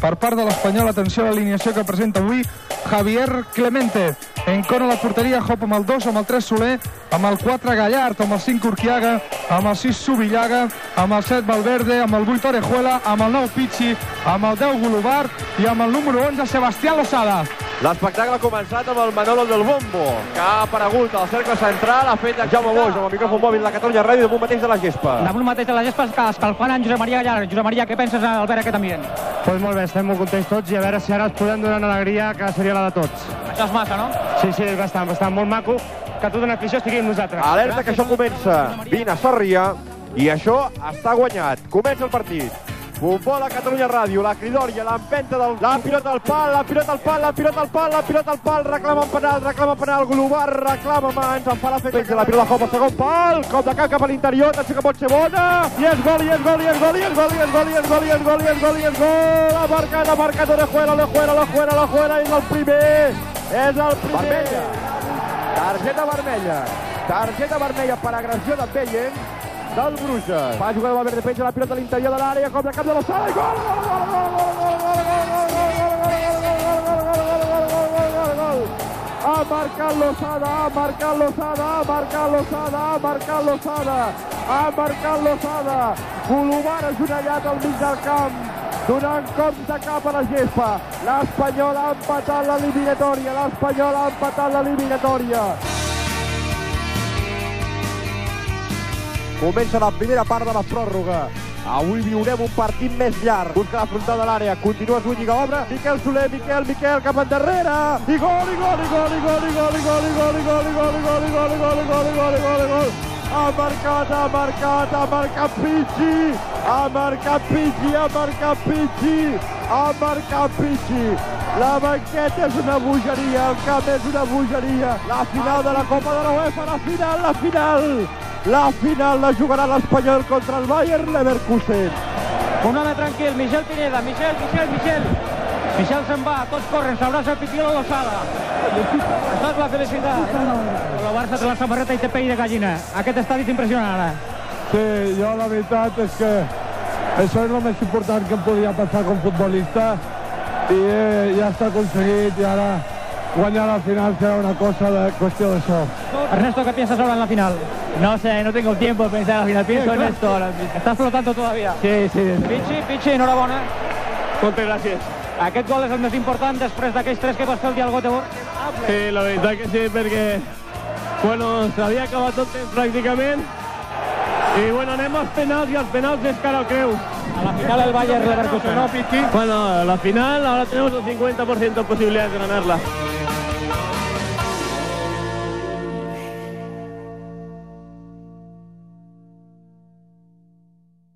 per part de l'Espanyol. Atenció a l'alineació que presenta avui Javier Clemente. En cona la porteria, Hop amb el 2, amb el 3 Soler, amb el 4 Gallart, amb el 5 Urquiaga, amb el 6 Subillaga, amb el 7 Valverde, amb el 8 Orejuela, amb el 9 Pichi, amb el 10 Golubart i amb el número 11 Sebastián Losada. L'espectacle ha començat amb el Manolo del Bombo, que ha aparegut al cercle central, ha fet el Jaume Boix amb el micròfon mòbil de Catalunya Ràdio damunt mateix de la gespa. Damunt mateix de la gespa que escalfant en Josep Maria Gallar. Josep Maria, què penses al veure aquest ambient? Pues molt bé, estem molt contents tots i a veure si ara els podem donar una alegria que seria la de tots. Això és massa, no? Sí, sí, bastant, bastant, molt maco que tota una afició estigui amb nosaltres. Alerta que això comença. Vine a Sarrià i això està guanyat. Comença el partit. Futbol a Catalunya Ràdio, la cridòria, l'empenta del... La pilota al pal, la pilota al pal, la pilota al pal, la pilota al pal, reclama penal, reclama penal, Golobar, reclama mans, en fa l'efecte, la pilota cop al segon pal, cop de cap cap a l'interior, atenció que pot ser bona, i és gol, i és gol, i és gol, i és gol, i és gol, i és gol, i és gol, i és gol, i és gol, ha marcat, ha marcat Orejuela, Orejuela, Orejuela, Orejuela, és el primer, és el primer. Vermella. Targeta vermella. Targeta vermella per agressió de Bellen del Bruges. Fa jugar el Valverde, penja la pilota a l'interior de l'àrea, cop de cap de l'Ossada i gol! Gol, ha marcat l'Ossada, ha marcat l'Ossada, ha marcat l'Ossada, ha marcat l'Ossada, ha marcat l'Ossada. Golobar ajonellat al mig del camp, donant cops de cap a la gespa. L'Espanyol ha empatat l'eliminatòria, l'Espanyol ha empatat l'eliminatòria. Comença la primera part de la pròrroga. Avui viurem un partit més llarg. Busca la frontal de l'àrea. Continua Zúñiga, obre. Miquel Soler, Miquel, Miquel, cap endarrere. I gol, i gol, i gol, i gol, i gol, i gol, i gol, i gol, i gol, i gol, i gol, i gol, i gol, i gol, i gol, i gol. Ha marcat, ha marcat, ha marcat Pichi. Ha marcat Pichi, ha marcat Pichi. Ha marcat Pichi. La banqueta és una bogeria, el camp és una bogeria. La final de la Copa de la UEFA, la final, la final. La final la jugarà l'Espanyol contra el Bayern Leverkusen. Un home tranquil, Michel Pineda, Michel, Michel, Michel. Michel se'n va, tots corren, s'abraça a l'Ossada. Això és la felicitat. El Barça té la samarreta i té pell de gallina. Aquest estadi és impressionant ara. Sí, jo la veritat és que això és el més important que em podia passar com futbolista i eh, ja està aconseguit i ara guanyar la final serà una cosa de qüestió de so. Ernesto, ¿qué piensas ahora en la final? No sé, no tengo tiempo de pensar en la final. Pienso en esto ahora mismo. Estás flotando todavía. Sí, sí. Pichi, Pichi, enhorabona. Moltes gràcies. Aquest gol és el més important després d'aquells tres que vas fer el dia al Göteborg. Sí, la veritat que sí, perquè bueno, s'havia acabat tot temps pràcticament i bueno, anem als penals i als penals és cara al creu. A la final el Bayern Leverkusen, ¿no, Pichi? Bueno, la final ahora tenemos un 50% de posibilidades de ganarla.